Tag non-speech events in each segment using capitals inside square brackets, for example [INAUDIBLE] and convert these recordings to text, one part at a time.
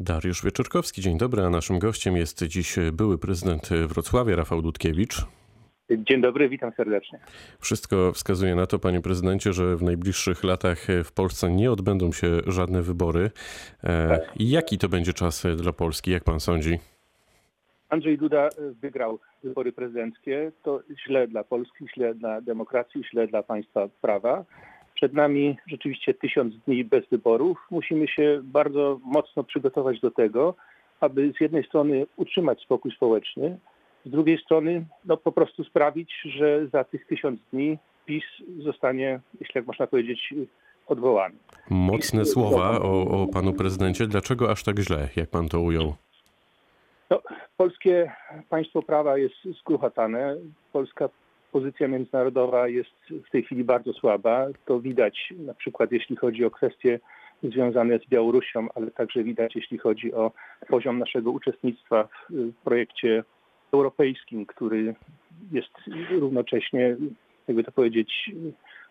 Dariusz Wieczorkowski, dzień dobry, a naszym gościem jest dziś były prezydent Wrocławia, Rafał Dudkiewicz. Dzień dobry, witam serdecznie. Wszystko wskazuje na to, panie prezydencie, że w najbliższych latach w Polsce nie odbędą się żadne wybory. E, jaki to będzie czas dla Polski, jak pan sądzi? Andrzej Duda wygrał wybory prezydenckie. To źle dla Polski, źle dla demokracji, źle dla państwa prawa. Przed nami rzeczywiście tysiąc dni bez wyborów. Musimy się bardzo mocno przygotować do tego, aby z jednej strony utrzymać spokój społeczny, z drugiej strony no, po prostu sprawić, że za tych tysiąc dni PiS zostanie, jeśli jak można powiedzieć, odwołany. Mocne słowa o, o panu prezydencie. Dlaczego aż tak źle, jak pan to ujął? No, polskie państwo prawa jest skruchatane. Polska pozycja międzynarodowa jest w tej chwili bardzo słaba. To widać na przykład jeśli chodzi o kwestie związane z Białorusią, ale także widać jeśli chodzi o poziom naszego uczestnictwa w projekcie europejskim, który jest równocześnie, jakby to powiedzieć,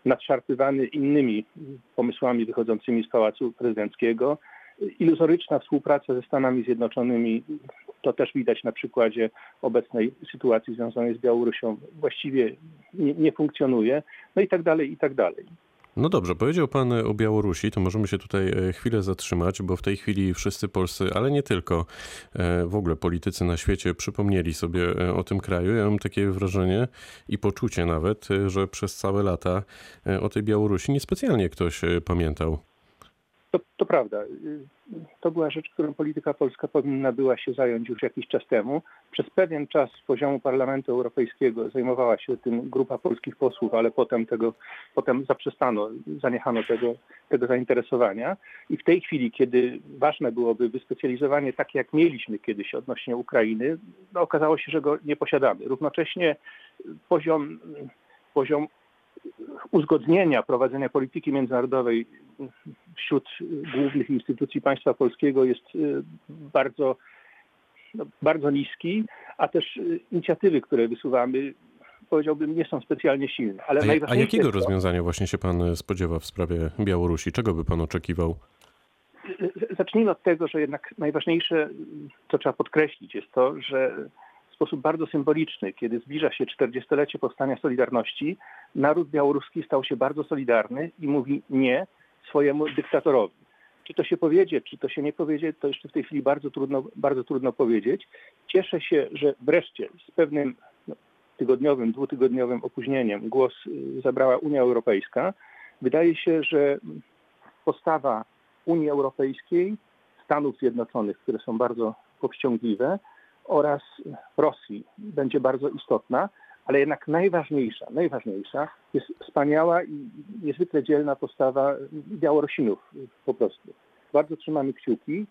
nadszarpywany innymi pomysłami wychodzącymi z Pałacu Prezydenckiego. Iluzoryczna współpraca ze Stanami Zjednoczonymi, to też widać na przykładzie obecnej sytuacji związanej z Białorusią, właściwie nie, nie funkcjonuje, no i tak dalej, i tak dalej. No dobrze, powiedział Pan o Białorusi, to możemy się tutaj e, chwilę zatrzymać, bo w tej chwili wszyscy polscy, ale nie tylko, e, w ogóle politycy na świecie przypomnieli sobie e, o tym kraju. Ja mam takie wrażenie i poczucie nawet, że przez całe lata o tej Białorusi niespecjalnie ktoś pamiętał. To, to, prawda. To była rzecz, którą polityka polska powinna była się zająć już jakiś czas temu. Przez pewien czas z poziomu Parlamentu Europejskiego zajmowała się tym grupa polskich posłów, ale potem tego, potem zaprzestano, zaniechano tego, tego zainteresowania. I w tej chwili, kiedy ważne byłoby wyspecjalizowanie takie, jak mieliśmy kiedyś odnośnie Ukrainy, no okazało się, że go nie posiadamy. Równocześnie poziom, poziom uzgodnienia prowadzenia polityki międzynarodowej wśród głównych instytucji państwa polskiego jest y, bardzo, no, bardzo niski, a też y, inicjatywy, które wysuwamy, powiedziałbym, nie są specjalnie silne. Ale a, a jakiego to, rozwiązania właśnie się pan spodziewa w sprawie Białorusi? Czego by pan oczekiwał? Zacznijmy od tego, że jednak najważniejsze, co trzeba podkreślić, jest to, że sposób bardzo symboliczny, kiedy zbliża się 40-lecie powstania Solidarności, naród białoruski stał się bardzo solidarny i mówi nie swojemu dyktatorowi. Czy to się powiedzie, czy to się nie powiedzie, to jeszcze w tej chwili bardzo trudno, bardzo trudno powiedzieć. Cieszę się, że wreszcie z pewnym no, tygodniowym, dwutygodniowym opóźnieniem głos y, zabrała Unia Europejska. Wydaje się, że postawa Unii Europejskiej, Stanów Zjednoczonych, które są bardzo powściągliwe, oraz Rosji będzie bardzo istotna, ale jednak najważniejsza, najważniejsza jest wspaniała i niezwykle dzielna postawa Białorusinów po prostu. Bardzo trzymamy kciuki.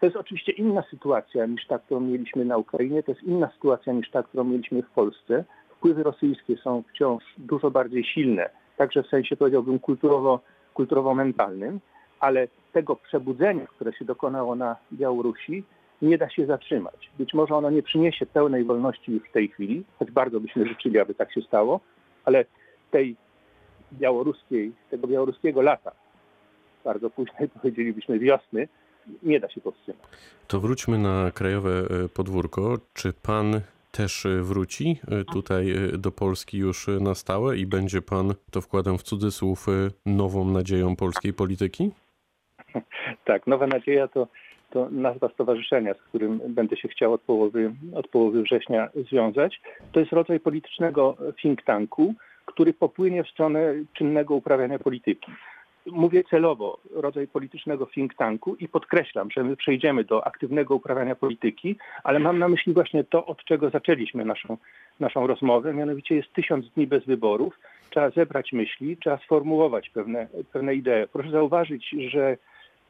To jest oczywiście inna sytuacja niż ta, którą mieliśmy na Ukrainie, to jest inna sytuacja niż ta, którą mieliśmy w Polsce. Wpływy rosyjskie są wciąż dużo bardziej silne, także w sensie powiedziałbym kulturowo, kulturowo-mentalnym, ale tego przebudzenia, które się dokonało na Białorusi, nie da się zatrzymać. Być może ono nie przyniesie pełnej wolności już w tej chwili, choć bardzo byśmy życzyli, aby tak się stało, ale tej białoruskiej, tego białoruskiego lata, bardzo późnej [LAUGHS] powiedzielibyśmy wiosny, nie da się powstrzymać. To wróćmy na krajowe e, podwórko. Czy pan też e, wróci e, tutaj do Polski już na stałe i będzie pan, to wkładam w cudzysłów, nową nadzieją polskiej polityki? [LAUGHS] Tak, nowa nadzieja to to nazwa stowarzyszenia, z którym będę się chciał od połowy, od połowy września związać. To jest rodzaj politycznego think tanku, który popłynie w stronę czynnego uprawiania polityki. Mówię celowo rodzaj politycznego think tanku i podkreślam, że my przejdziemy do aktywnego uprawiania polityki, ale mam na myśli właśnie to, od czego zaczęliśmy naszą, naszą rozmowę, mianowicie jest tysiąc dni bez wyborów. Trzeba zebrać myśli, trzeba sformułować pewne, pewne idee. Proszę zauważyć, że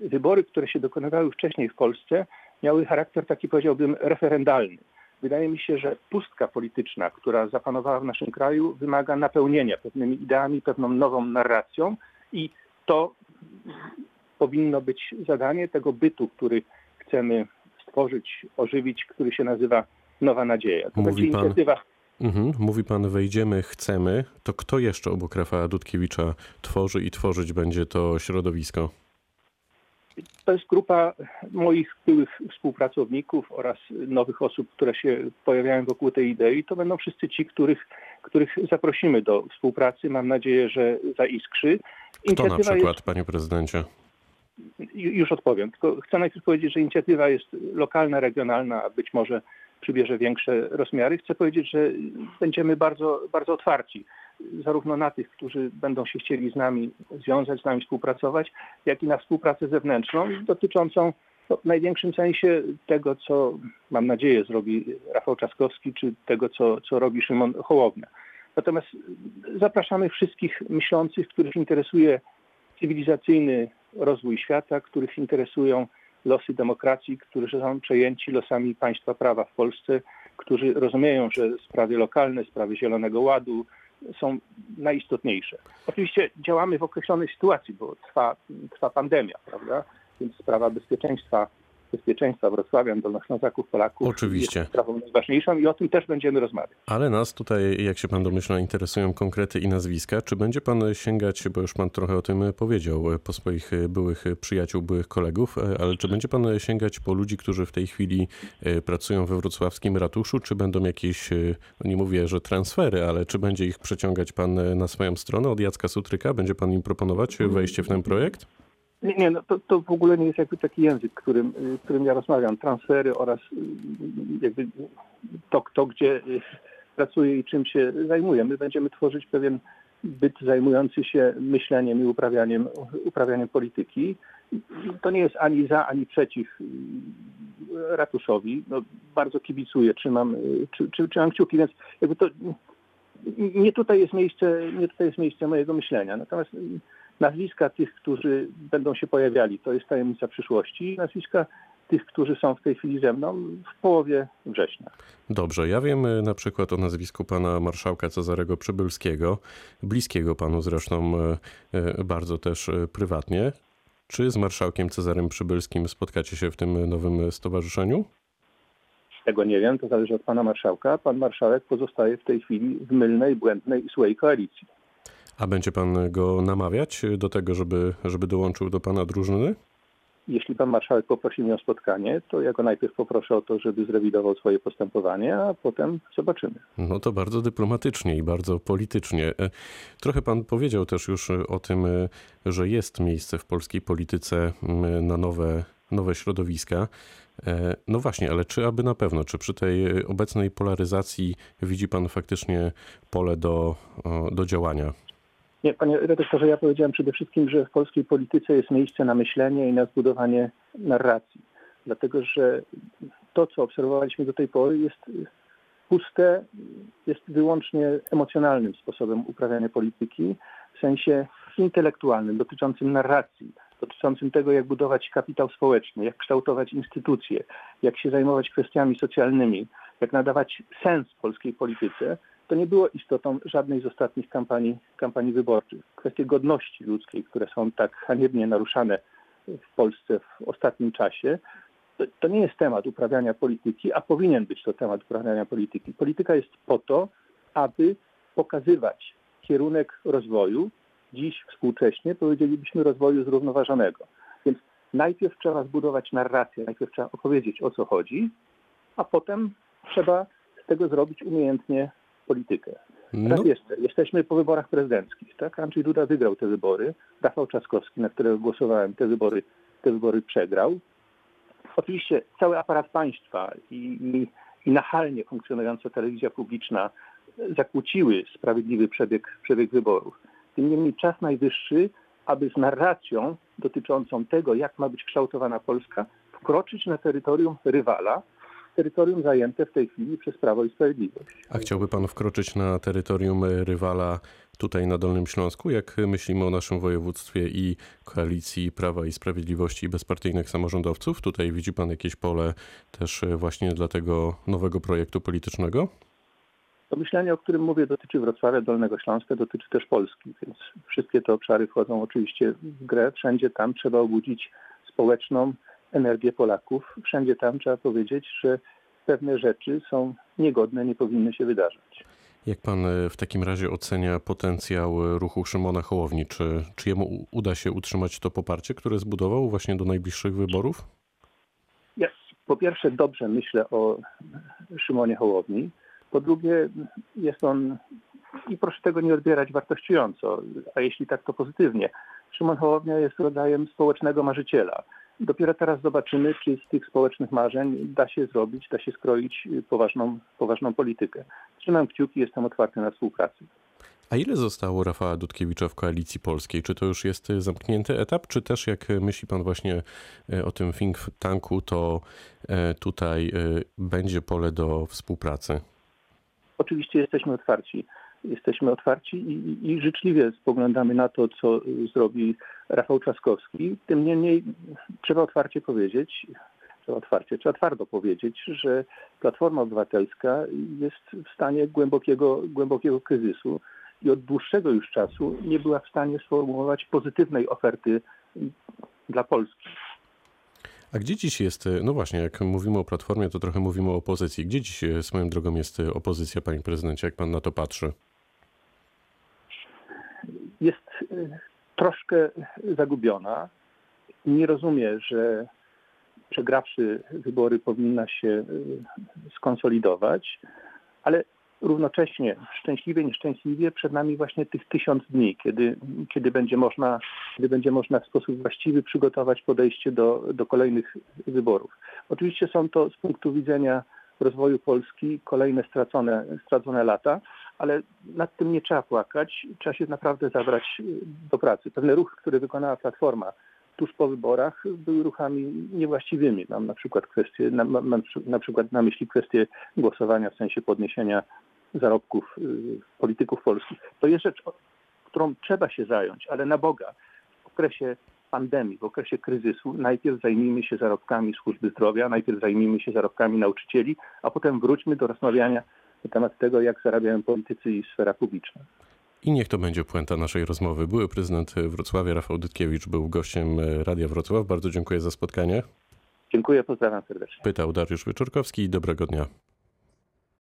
wybory, które się dokonywały wcześniej w Polsce, miały charakter taki powiedziałbym referendalny. Wydaje mi się, że pustka polityczna, która zapanowała w naszym kraju, wymaga napełnienia pewnymi ideami, pewną nową narracją i to powinno być zadanie tego bytu, który chcemy stworzyć, ożywić, który się nazywa Nowa Nadzieja. To Mówi pan... inicjatywa Mhm. Mówi pan, wejdziemy, chcemy. To kto jeszcze obok Rafała Dudkiewicza tworzy i tworzyć będzie to środowisko? To jest grupa moich byłych współpracowników oraz nowych osób, które się pojawiają wokół tej idei. To będą wszyscy ci, których, których zaprosimy do współpracy. Mam nadzieję, że zaiskrzy. Kto na przykład, jest... panie prezydencie? Już odpowiem. Tylko chcę najpierw powiedzieć, że inicjatywa jest lokalna, regionalna, a być może przybierze większe rozmiary. Chcę powiedzieć, że będziemy bardzo, bardzo otwarci zarówno na tych, którzy będą się chcieli z nami związać, z nami współpracować, jak i na współpracę zewnętrzną dotyczącą no, w największym sensie tego, co mam nadzieję zrobi Rafał Czaskowski, czy tego, co, co robi Szymon Hołownia. Natomiast zapraszamy wszystkich myślących, których interesuje cywilizacyjny rozwój świata, których interesują losy demokracji, którzy są przejęci losami państwa prawa w Polsce, którzy rozumieją, że sprawy lokalne, sprawy Zielonego Ładu są najistotniejsze. Oczywiście działamy w określonej sytuacji, bo trwa, trwa pandemia, prawda? Więc sprawa bezpieczeństwa bezpieczeństwa Wrocławian, Dolnoślązaków, Polaków Oczywiście. jest sprawą najważniejszą i o tym też będziemy rozmawiać. Ale nas tutaj, jak się pan domyśla, interesują konkrety i nazwiska. Czy będzie pan sięgać, bo już pan trochę o tym powiedział, po swoich byłych przyjaciół, byłych kolegów, ale czy będzie pan sięgać po ludzi, którzy w tej chwili e, pracują we wrocławskim ratuszu, czy będą jakieś, e, no nie mówię, że transfery, ale czy będzie ich przeciągać pan na swoją stronę od Jacka Sutryka? Będzie pan im proponować wejście w ten projekt? Nie, nie no to, to w ogóle nie jest jakby taki język, którym, y, którym ja rozmawiam. Transfery oraz y, jakby to, kto gdzie y, pracuje i czym się zajmuje. My będziemy tworzyć pewien byt zajmujący się myśleniem i uprawianiem, uprawianiem polityki. To nie jest ani za, ani przeciw ratuszowi. No, bardzo kibicuję, trzymam, czy, trzymam kciuki, więc jakby to nie tutaj jest miejsce, nie tutaj jest miejsce mojego myślenia. Natomiast nazwiska tych, którzy będą się pojawiali, to jest tajemnica przyszłości. Nazwiska tych, którzy są w tej chwili ze mną w połowie września. Dobrze, ja wiem e, na przykład o nazwisku pana marszałka Cezarego Przybylskiego, bliskiego panu zresztą e, e, bardzo też prywatnie. Czy z marszałkiem Cezarym Przybylskim spotkacie się w tym nowym stowarzyszeniu? Tego nie wiem, to zależy od pana marszałka. Pan marszałek pozostaje w tej chwili w mylnej, błędnej i złej koalicji. A będzie pan go namawiać do tego, żeby, żeby dołączył do pana drużyny? Jeśli pan marszałek poprosi mnie o spotkanie, to ja go najpierw poproszę o to, żeby zrewidował swoje postępowanie, a potem zobaczymy. No to bardzo dyplomatycznie i bardzo politycznie. E, trochę pan powiedział też już o tym, e, że jest miejsce w polskiej polityce na nowe, nowe środowiska. E, no właśnie, ale czy aby na pewno, czy przy tej obecnej polaryzacji widzi pan faktycznie pole do, do działania? Nie, panie redaktorze, ja powiedziałem przede wszystkim, że w polskiej polityce jest miejsce na myślenie i na zbudowanie narracji. Dlatego, że to, co obserwowaliśmy do tej pory, jest puste, jest wyłącznie emocjonalnym sposobem uprawiania polityki, w sensie intelektualnym, dotyczącym narracji, dotyczącym tego, jak budować kapitał społeczny, jak kształtować instytucje, jak się zajmować kwestiami socjalnymi, jak nadawać sens polskiej polityce, to nie było istotą żadnej z ostatnich kampanii, kampanii wyborczych. Kwestie godności ludzkiej, które są tak haniebnie naruszane w Polsce w ostatnim czasie, to, to, nie jest temat uprawiania polityki, a powinien być to temat uprawiania polityki. Polityka jest po to, aby pokazywać kierunek rozwoju, dziś współcześnie powiedzielibyśmy rozwoju zrównoważonego. Więc najpierw trzeba zbudować narrację, najpierw trzeba opowiedzieć o co chodzi, a potem trzeba z tego zrobić umiejętnie politykę. No. Raz jeszcze, jesteśmy po wyborach prezydenckich. Tak? Andrzej Duda wygrał te wybory. Rafał Trzaskowski, na którego głosowałem, te wybory, te wybory przegrał. Oczywiście cały aparat państwa i, i, i nachalnie funkcjonująca telewizja publiczna zakłóciły sprawiedliwy przebieg, przebieg wyborów. Tym niemniej czas najwyższy, aby z narracją dotyczącą tego, jak ma być kształtowana Polska, wkroczyć na terytorium rywala, terytorium zajęte w tej chwili przez Prawo i Sprawiedliwość. A chciałby pan wkroczyć na terytorium rywala tutaj na Dolnym Śląsku? Jak myślimy o naszym województwie i koalicji Prawa i Sprawiedliwości i bezpartyjnych samorządowców? Tutaj widzi pan jakieś pole też właśnie dla tego nowego projektu politycznego? To myślenie, o którym mówię, dotyczy Wrocławia, Dolnego Śląska, dotyczy też Polski, więc wszystkie te obszary wchodzą oczywiście w grę. Wszędzie tam trzeba obudzić społeczną, energię Polaków. Wszędzie tam trzeba powiedzieć, że pewne rzeczy są niegodne, nie powinny się wydarzać. Jak pan w takim razie ocenia potencjał ruchu Szymona Hołowni? Czy, czy jemu uda się utrzymać to poparcie, które zbudował właśnie do najbliższych wyborów? Ja po pierwsze dobrze myślę o Szymonie Hołowni. Po drugie jest on, i proszę tego nie odbierać wartościująco, a jeśli tak to pozytywnie, Szymon Hołownia jest rodzajem społecznego marzyciela. Dopiero teraz zobaczymy, czy z tych społecznych marzeń da się zrobić, da się skroić poważną, poważną politykę. Trzymam kciuki, jestem otwarty na współpracę. A ile zostało Rafała Dudkiewicza w koalicji polskiej? Czy to już jest zamknięty etap, czy też jak myśli pan właśnie o tym think tanku, to tutaj będzie pole do współpracy? Oczywiście jesteśmy otwarci. Jesteśmy otwarci i, i życzliwie spoglądamy na to, co zrobi Rafał Trzaskowski. Tym niemniej trzeba otwarcie powiedzieć, trzeba otwarcie, trzeba twardo powiedzieć, że Platforma Obywatelska jest w stanie głębokiego, głębokiego kryzysu i od dłuższego już czasu nie była w stanie sformułować pozytywnej oferty dla Polski. A gdzie dziś jest, no właśnie, jak mówimy o Platformie, to trochę mówimy o opozycji. Gdzie dziś swoją drogą jest opozycja, panie prezydencie, jak pan na to patrzy? Jest e, troszkę zagubiona. Nie rozumie, że przegrawszy wybory powinna się e, skonsolidować, ale równocześnie szczęśliwie, nieszczęśliwie przed nami właśnie tych tysiąc dni, kiedy, kiedy, będzie, można, kiedy będzie można w sposób właściwy przygotować podejście do, do kolejnych wyborów. Oczywiście są to z punktu widzenia rozwoju Polski kolejne stracone, stracone lata, ale nad tym nie trzeba płakać, trzeba się naprawdę zabrać do pracy. Pewne ruchy, które wykonała Platforma tuż po wyborach były ruchami niewłaściwymi. Mam na przykład kwestię, mam, mam na przykład na myśli kwestię głosowania w sensie podniesienia zarobków y, polityków polskich. To jest rzecz, którą trzeba się zająć, ale na Boga w okresie pandemii, w okresie kryzysu najpierw zajmijmy się zarobkami służby zdrowia, najpierw zajmijmy się zarobkami nauczycieli, a potem wróćmy do rozmawiania na temat tego, jak zarabiają politycy i sfera publiczna. I niech to będzie puenta naszej rozmowy. Były prezydent Wrocławia, Rafał Dytkiewicz, był gościem Radia Wrocław. Bardzo dziękuję za spotkanie. Dziękuję, pozdrawiam serdecznie. Pytał Dariusz Wyczorkowski. Dobrego dnia.